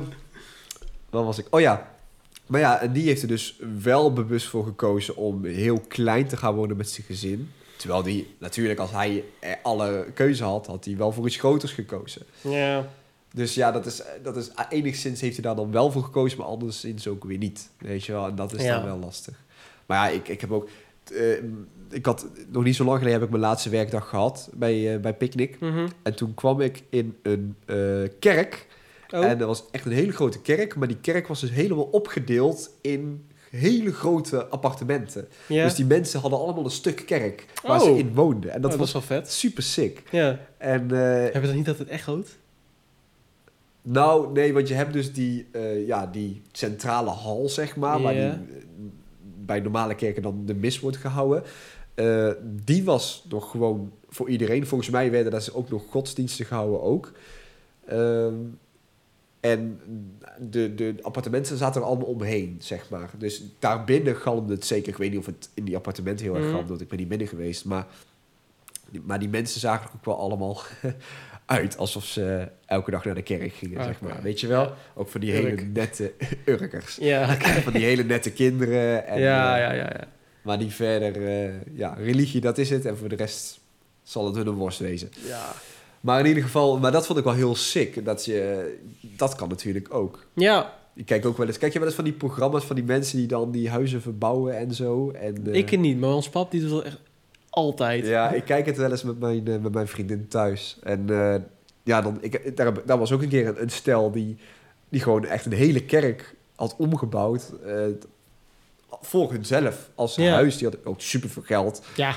waar was ik? Oh ja. Maar ja, en die heeft er dus wel bewust voor gekozen om heel klein te gaan wonen met zijn gezin. Terwijl die natuurlijk, als hij alle keuze had, had hij wel voor iets groters gekozen. Ja. Dus ja, dat is, dat is enigszins heeft hij daar dan wel voor gekozen, maar anderszins ook weer niet. Weet je wel, en dat is Ja. dan wel lastig. Maar ja, ik, ik heb ook. eh, ik had nog niet zo lang geleden heb ik mijn laatste werkdag gehad bij, eh bij Picnic. Mhm. En toen kwam ik in een eh, kerk. Oh. En dat was echt een hele grote kerk. Maar die kerk was dus helemaal opgedeeld in hele grote appartementen. Dus die mensen hadden allemaal een stuk kerk waar Oh. ze in woonden. En dat Oh, was dat wel vet. super sick. Ja. En eh, Hebben we dat niet altijd echoot? nou, nee, want je hebt dus die, eh, ja, die centrale hal, zeg maar, waar die, eh, bij normale kerken dan de mis wordt gehouden. Eh, die was nog gewoon voor iedereen. Volgens mij werden daar ook nog godsdiensten gehouden ook. Ehm, en de, de appartementen zaten er allemaal omheen, zeg maar. Dus daarbinnen galmde het zeker. Ik weet niet of het in die appartementen heel erg Mhm. galmde, want ik ben niet binnen geweest. Maar, maar die mensen zagen er ook wel allemaal <laughs> uit alsof ze elke dag naar de kerk gingen, zeg maar. Weet je wel? Ook van die hele nette <laughs> urkers. Ja. <laughs> van die hele nette kinderen. En, ja, eh, ja, ja, ja. Maar die verder, eh, ja, religie, dat is het. En voor de rest zal het hun een worst wezen. Ja. Maar in ieder geval, maar dat vond ik wel heel sick. Dat, je, dat kan natuurlijk ook. Ja, Ik kijk ook wel eens, kijk je wel eens van die programma's van die mensen die dan die huizen verbouwen en zo. En, eh, ik niet, maar ons pap die doet dat echt altijd. Ja, ik kijk het wel eens met mijn, eh, met mijn vriendin thuis. En eh, ja, dan, ik, daar, daar was ook een keer een, een stel die, die gewoon echt een hele kerk had omgebouwd. voor hunzelf als Ja. huis. Die had ook super veel geld. Ja,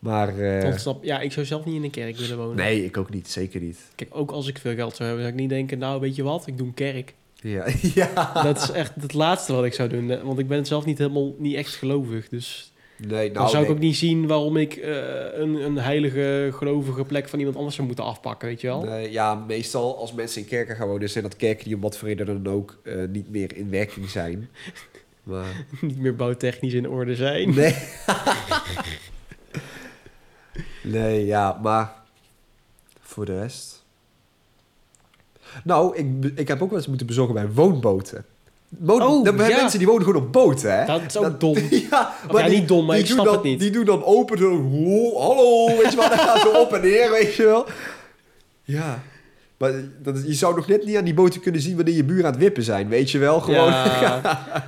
Maar eh, want snap, ja, ik zou zelf niet in een kerk willen wonen. nee, ik ook niet. Zeker niet. Kijk, ook als ik veel geld zou hebben, zou ik niet denken, nou, weet je wat, ik doe een kerk. Ja, <laughs> ja. Dat is echt het laatste wat ik zou doen. Want ik ben zelf niet helemaal, niet echt gelovig. Dus Nee, nou, dan zou ik ook niet zien waarom ik eh, een, een heilige, gelovige plek van iemand anders zou moeten afpakken, weet je wel? Nee, ja, meestal als mensen in kerken gaan wonen, zijn dat kerken die om wat voor reden dan ook eh, niet meer in werking zijn. <laughs> Maar niet meer bouwtechnisch in orde zijn. nee. <laughs> nee, ja, maar voor de rest. Nou, ik, ik heb ook wel eens moeten bezorgen bij woonboten. Woon, Oh, dan ja. mensen die wonen gewoon op boten, hè? Dat is ook Dat- dom. <laughs> ja, ja, niet dom, maar ik snap dan, het niet. Die doen dan open, zo, "Ho, hallo, weet je wel, <laughs> dan gaan ze op en neer, weet je wel. Ja, maar dat, je zou nog net niet aan die boten kunnen zien wanneer je buren aan het wippen zijn, weet je wel, gewoon. <laughs> Ja,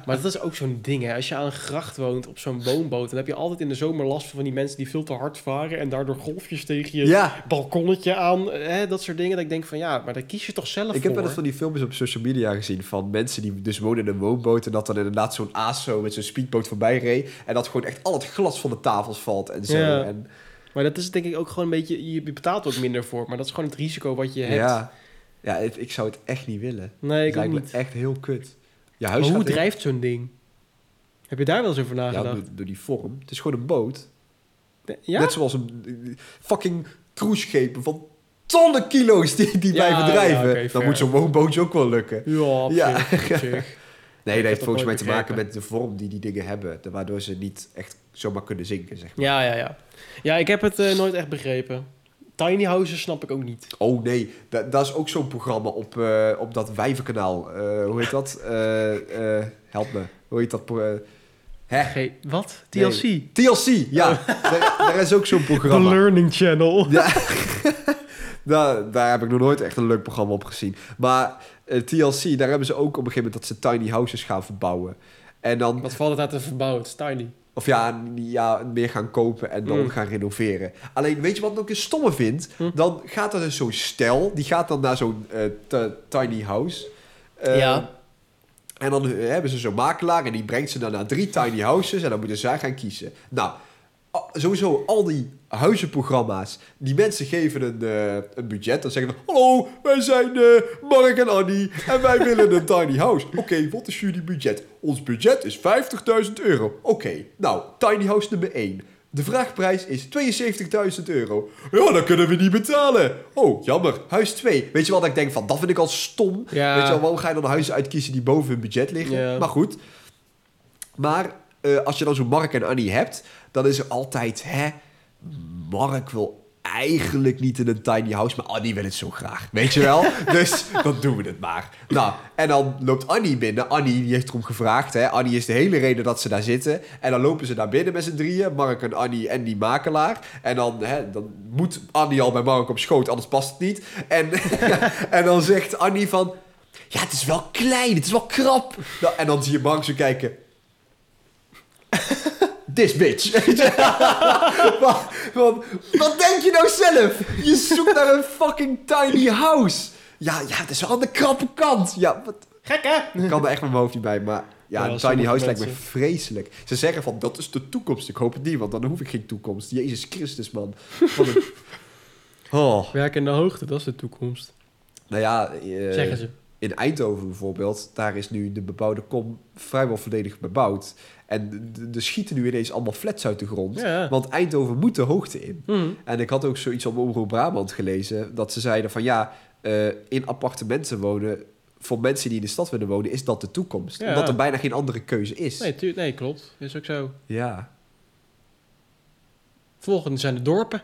maar dat is ook zo'n ding, hè. Als je aan een gracht woont op zo'n woonboot... dan heb je altijd in de zomer last van die mensen die veel te hard varen... en daardoor golfjes tegen je Ja, balkonnetje aan, hè, dat soort dingen. Dat ik denk van, ja, maar daar kies je toch zelf ik heb voor? wel eens van die filmpjes op social media gezien van mensen die dus wonen in een woonboot en dat dan inderdaad zo'n aas zo met zo'n speedboot voorbij reed en dat gewoon echt al het glas van de tafels valt en zo. Ja. En, Maar dat is denk ik ook gewoon een beetje... Je betaalt ook minder voor, maar dat is gewoon het risico wat je hebt. ja, ja ik, ik zou het echt niet willen. Nee, ik Het ook niet. echt heel kut. Je Maar huis hoe drijft zo'n ding? Heb je daar wel eens over Ja, nagedacht? door, door die vorm. Het is gewoon een boot. Ja? Net zoals een fucking cruiseschepen van tonnen kilo's die, die Ja, blijven drijven. ja, dan moet zo'n woonbootje ook wel lukken. Ja, Ja. zich, op <laughs> zich. Nee, dat heeft volgens mij te maken met de vorm die die dingen hebben. Waardoor ze niet echt zomaar kunnen zinken, zeg maar. Ja, ja, ja. Ja, ik heb het eh, nooit echt begrepen. Tiny houses snap ik ook niet. Oh nee, da- dat is ook zo'n programma op, eh, op dat wijvenkanaal. Eh, hoe heet dat? <laughs> Eh, eh, help me. Hoe heet dat? hè? Wat? Nee. TLC? TLC, ja. <laughs> daar, daar is ook zo'n The programma. Learning Channel. <laughs> Ja. daar, daar heb ik nog nooit echt een leuk programma op gezien. Maar TLC, daar hebben ze ook op een gegeven moment dat ze tiny houses gaan verbouwen. En dan, Wat valt het uit te verbouwen? Het is tiny. Of ja, ja, meer gaan kopen en dan Mm. gaan renoveren. Alleen, weet je wat ik ook een stomme vind? Hm. Dan gaat er dus zo'n stel, die gaat dan naar zo'n eh, tiny house. Eh, Ja. En dan eh, hebben ze zo'n makelaar en die brengt ze dan naar drie tiny houses en dan moeten zij gaan kiezen. Nou, sowieso al die huizenprogramma's, die mensen geven een, eh, een budget. Dan zeggen van, hallo, wij zijn eh, Mark en Annie en wij <laughs> willen een tiny house. Oké, wat is jullie budget? Ons budget is 50.000 euro. Oké, nou, tiny house nummer 1. De vraagprijs is 72.000 euro. Ja, dat kunnen we niet betalen. Oh, jammer. Huis 2. Weet je wat ik denk van, dat vind ik al stom. Ja. Weet je wel, waarom ga je dan huizen uitkiezen die boven hun budget liggen? Ja. Maar goed. Maar eh, als je dan zo Mark en Annie hebt, dan is er altijd, hè, Mark wil eigenlijk niet in een tiny house, maar Annie wil het zo graag. Weet je wel? <laughs> dus dan doen we het maar. Nou, en dan loopt Annie binnen. Annie die heeft erom gevraagd. Hè. Annie is de hele reden dat ze daar zitten. En dan lopen ze daar binnen met z'n drieën. Mark en Annie en die makelaar. En dan, hè, dan moet Annie al bij Mark op schoot, anders past het niet. En, <laughs> en dan zegt Annie van... Ja, het is wel klein, het is wel krap. Nou, en dan zie je Mark zo kijken... This bitch. <laughs> Weet je? Want- want, wat denk je nou zelf? Je zoekt naar een fucking tiny house. Ja, ja, het is wel aan de krappe kant. Ja, wat, Gek, hè? ik kan er echt met mijn hoofd niet bij, maar ja, tiny house lijkt me vreselijk. Ze zeggen van, dat is de toekomst. Ik hoop het niet, want dan hoef ik geen toekomst. Jezus Christus, man. <laughs> Wat een... Oh. Werk in de hoogte, dat is de toekomst. Nou ja, eh, Zeggen ze. In Eindhoven bijvoorbeeld, daar is nu de bebouwde kom vrijwel volledig bebouwd. En er schieten nu ineens allemaal flats uit de grond. Ja. Want Eindhoven moet de hoogte in. Hm. En ik had ook zoiets op Omroep Brabant gelezen, dat ze zeiden van ja, eh, in appartementen wonen, voor mensen die in de stad willen wonen, is dat de toekomst. Ja. Omdat er bijna geen andere keuze is. Nee, nee, klopt. Is ook zo. Ja, Volgende zijn de dorpen.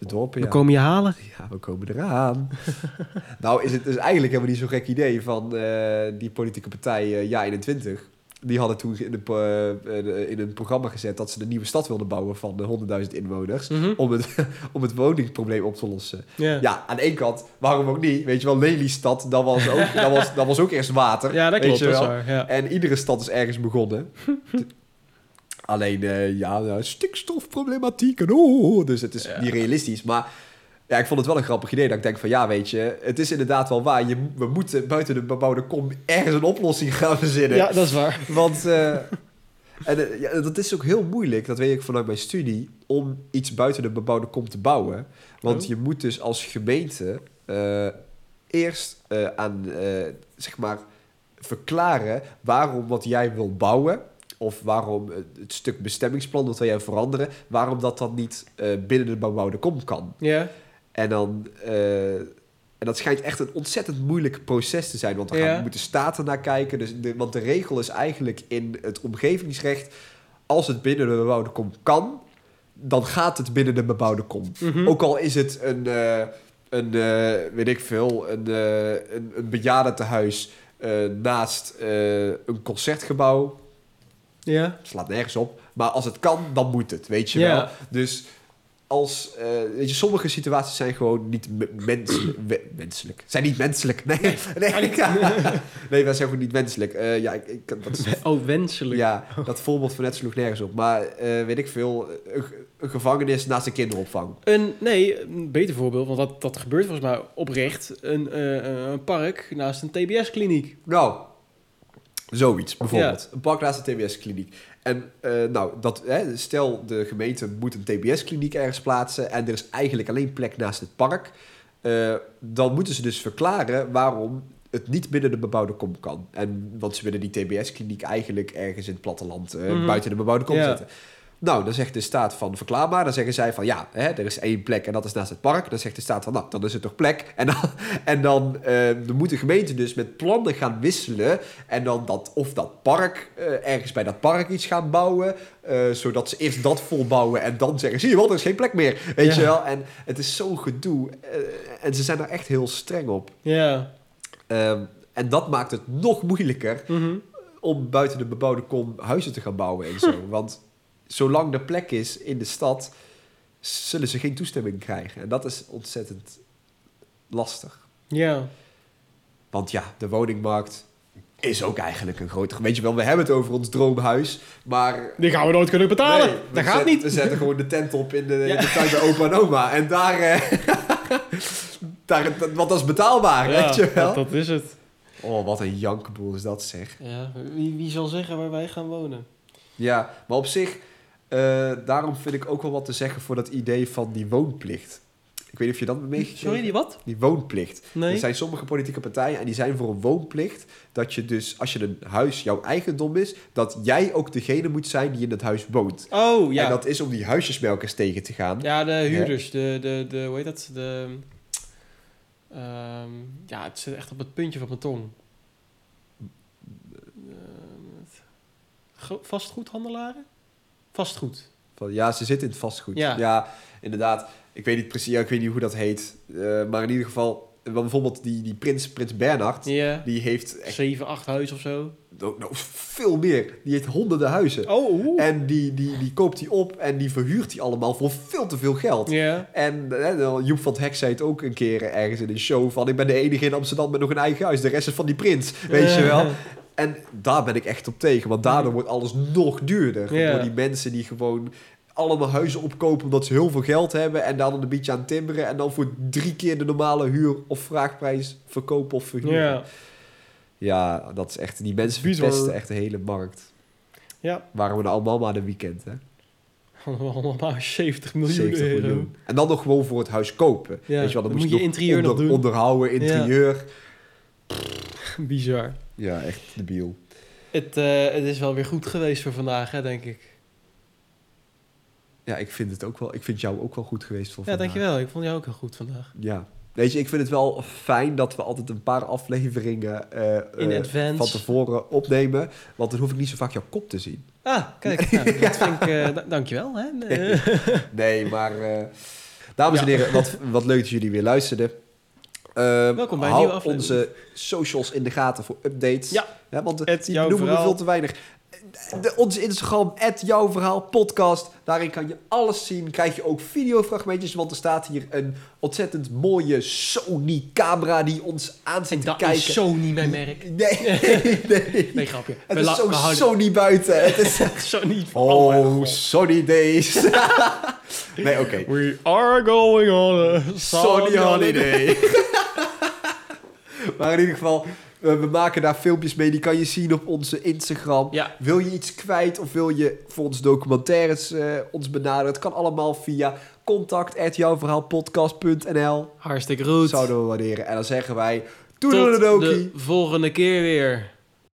De dorpen, We ja. komen je halen. Ja, we komen eraan. <laughs> nou, is het dus eigenlijk helemaal niet zo'n gek idee van eh, die politieke partij eh, Ja 21. Die hadden toen in een, eh, in een programma gezet dat ze een nieuwe stad wilden bouwen van eh, 100.000 inwoners. Mhm. Om het, <laughs> om het woningprobleem op te lossen. Ja. Ja, aan de ene kant, waarom ook niet? Weet je wel, Lelystad, dat was ook, dat was, dat was ook eerst water. Ja, dat weet klopt. wel. waar. Ja. En iedere stad is ergens begonnen. <laughs> Alleen, eh, ja, stikstofproblematiek en oh, dus het is Ja. niet realistisch. Maar ja, ik vond het wel een grappig idee dat ik denk van, ja, weet je, het is inderdaad wel waar. Je, we moeten buiten de bebouwde kom ergens een oplossing gaan verzinnen. ja, dat is waar. Want eh, <laughs> en, eh, ja, dat is ook heel moeilijk, dat weet ik vanuit mijn studie, om iets buiten de bebouwde kom te bouwen. Want Oh. je moet dus als gemeente eh, eerst eh, aan, eh, zeg maar, verklaren waarom wat jij wil bouwen, of waarom het, stuk bestemmingsplan dat wil jij veranderen, waarom dat dan niet eh, binnen de bebouwde kom kan. Ja. En dan. eh, en dat schijnt echt een ontzettend moeilijk proces te zijn. Want dan gaan, Ja. moeten staten naar kijken. Dus de, want de regel is eigenlijk in het omgevingsrecht. Als het binnen de bebouwde kom kan, dan gaat het binnen de bebouwde kom. Mhm. Ook al is het een, eh, een weet ik veel, een, eh een, een bejaardentehuis eh, naast een concertgebouw. Ja. slaat nergens op. Maar als het kan, dan moet het, weet je Ja. wel. Dus als, eh, weet je, sommige situaties zijn gewoon niet me- menselijk. Zijn niet menselijk. Nee, nee, <laughs> <laughs> nee, wij zijn gewoon niet menselijk. Eh, ja, ik, ik, dat is, <laughs> Oh, wenselijk. ja, dat voorbeeld van net sloeg nergens op. Maar eh, weet ik veel, een, een gevangenis naast een kinderopvang. Een, nee, een beter voorbeeld, want dat, dat gebeurt volgens mij oprecht. Een, een park naast een TBS-kliniek. Nou, zoiets bijvoorbeeld. Een park naast een TBS-kliniek. En eh, nou, dat, hè, stel de gemeente moet een TBS-kliniek ergens plaatsen... en er is eigenlijk alleen plek naast het park... eh, dan moeten ze dus verklaren waarom het niet binnen de bebouwde kom kan. En, want ze willen die TBS-kliniek eigenlijk ergens in het platteland... eh, Mhm. buiten de bebouwde kom Ja. zetten. Nou, dan zegt de staat van verklaar maar. Dan zeggen zij van ja, hè, er is één plek en dat is naast het park. Dan zegt de staat van nou, dan is het toch plek. En dan, <laughs> en dan, eh, dan moet de gemeente dus met plannen gaan wisselen. En dan dat, of dat park, eh, ergens bij dat park iets gaan bouwen. eh, zodat ze eerst dat volbouwen en dan zeggen, zie je wel, er is geen plek meer. Weet Ja. je wel? En het is zo'n gedoe. En ze zijn daar echt heel streng op. Ja. Ehm, en dat maakt het nog moeilijker Mhm. om buiten de bebouwde kom huizen te gaan bouwen en zo. <laughs> Want zolang er plek is in de stad, zullen ze geen toestemming krijgen. En dat is ontzettend lastig. Ja. Want ja, de woningmarkt is ook eigenlijk een groter... Weet je wel, we hebben het over ons droomhuis, maar... Die gaan we nooit kunnen betalen. Nee, dat gaat zetten- niet. We zetten gewoon de tent op in de, Ja. in de tuin bij opa en oma. En daar... eh, <laughs> daar want dat is betaalbaar, Ja, weet je wel. dat, dat is het. Oh, wat een jankenboel is dat zeg. Ja, wie, wie zal zeggen waar wij gaan wonen? Ja, maar op zich, eh, daarom vind ik ook wel wat te zeggen voor dat idee van die woonplicht. Ik weet niet of je dat hebt meegekregen. Sorry, die wat? Die woonplicht. Nee. Er zijn sommige politieke partijen en die zijn voor een woonplicht. Dat je dus, als je een huis jouw eigendom is, dat jij ook degene moet zijn die in het huis woont. Oh, ja. En dat is om die huisjesmelkers tegen te gaan. Ja, de huurders. De, de, de, hoe heet dat? De, ehm, ja, het zit echt op het puntje van mijn tong. Ehm, vastgoedhandelaren? Vastgoed. Van, ja, ze zitten in het vastgoed. Ja. inderdaad. Ik weet niet precies, ja, ik weet niet hoe dat heet. Eh, maar in ieder geval, wel bijvoorbeeld die, die prins, prins Bernhard, Ja. die heeft echt Zeven, acht huis of zo. nou, veel meer. Die heeft honderden huizen. Oh, oeh. En die, die, die koopt hij op en die verhuurt hij allemaal voor veel te veel geld. Ja. En eh, nou, Joep van het Hek zei het ook een keer ergens in een show van... ik ben de enige in Amsterdam met nog een eigen huis. De rest is van die prins, weet je wel. <laughs> En daar ben ik echt op tegen. Want daardoor wordt alles nog duurder. Ja. Door die mensen die gewoon allemaal huizen opkopen... omdat ze heel veel geld hebben... en daar dan een beetje aan timmeren... en dan voor drie keer de normale huur- of vraagprijs verkopen of verhuren. Ja. Ja, dat is echt... Die mensen verpesten echt de hele markt. Ja. Waren we er allemaal maar een weekend, hè? Allemaal maar 70 miljoen 70 euro. miljoen. En dan nog gewoon voor het huis kopen. Ja, Weet je wel, dan, dan moet moet je, je interieur nog doen. onderhouden, interieur. Bizar. Ja. echt debiel. Het, eh, het is wel weer goed geweest voor vandaag, hè, denk ik. Ja, ik vind het ook wel. Ik vind jou ook wel goed geweest voor Ja, vandaag. dankjewel. Ik vond jou ook heel goed vandaag. Ja. Weet je, ik vind het wel fijn dat we altijd een paar afleveringen In advance. van tevoren opnemen. Want dan hoef ik niet zo vaak jouw kop te zien. Ah, kijk. Nou, <laughs> dat vind ik... da- dankjewel, hè. Nee, maar dames en Ja. heren, wat, wat leuk dat jullie weer luisterden. Eh, Welkom bij een nieuwe aflevering. onze socials in de gaten voor updates. Ja. Ja, want Het die noemen we veel te weinig. De, onze Instagram, jouw verhaal podcast. Daarin kan je alles zien. Krijg je ook videofragmentjes, want er staat hier een ontzettend mooie Sony camera die ons aan zit te dat kijken. is Sony mijn merk. Nee, nee. Nee, grapje. Het We is la- zo we houden- Sony buiten. Het is <laughs> Sony. Oh, Oh. Sony days. <laughs> nee, oké. We are going on a Sony holiday. <laughs> maar in ieder geval, we maken daar filmpjes mee. Die kan je zien op onze Instagram. Ja. Wil je iets kwijt of wil je voor onze documentaires eh, ons benaderen? Het kan allemaal via contact@jouwverhaalpodcast.nl. Hartstikke goed. Zouden we waarderen. En dan zeggen wij... Tot Toedeledokie. de volgende keer weer.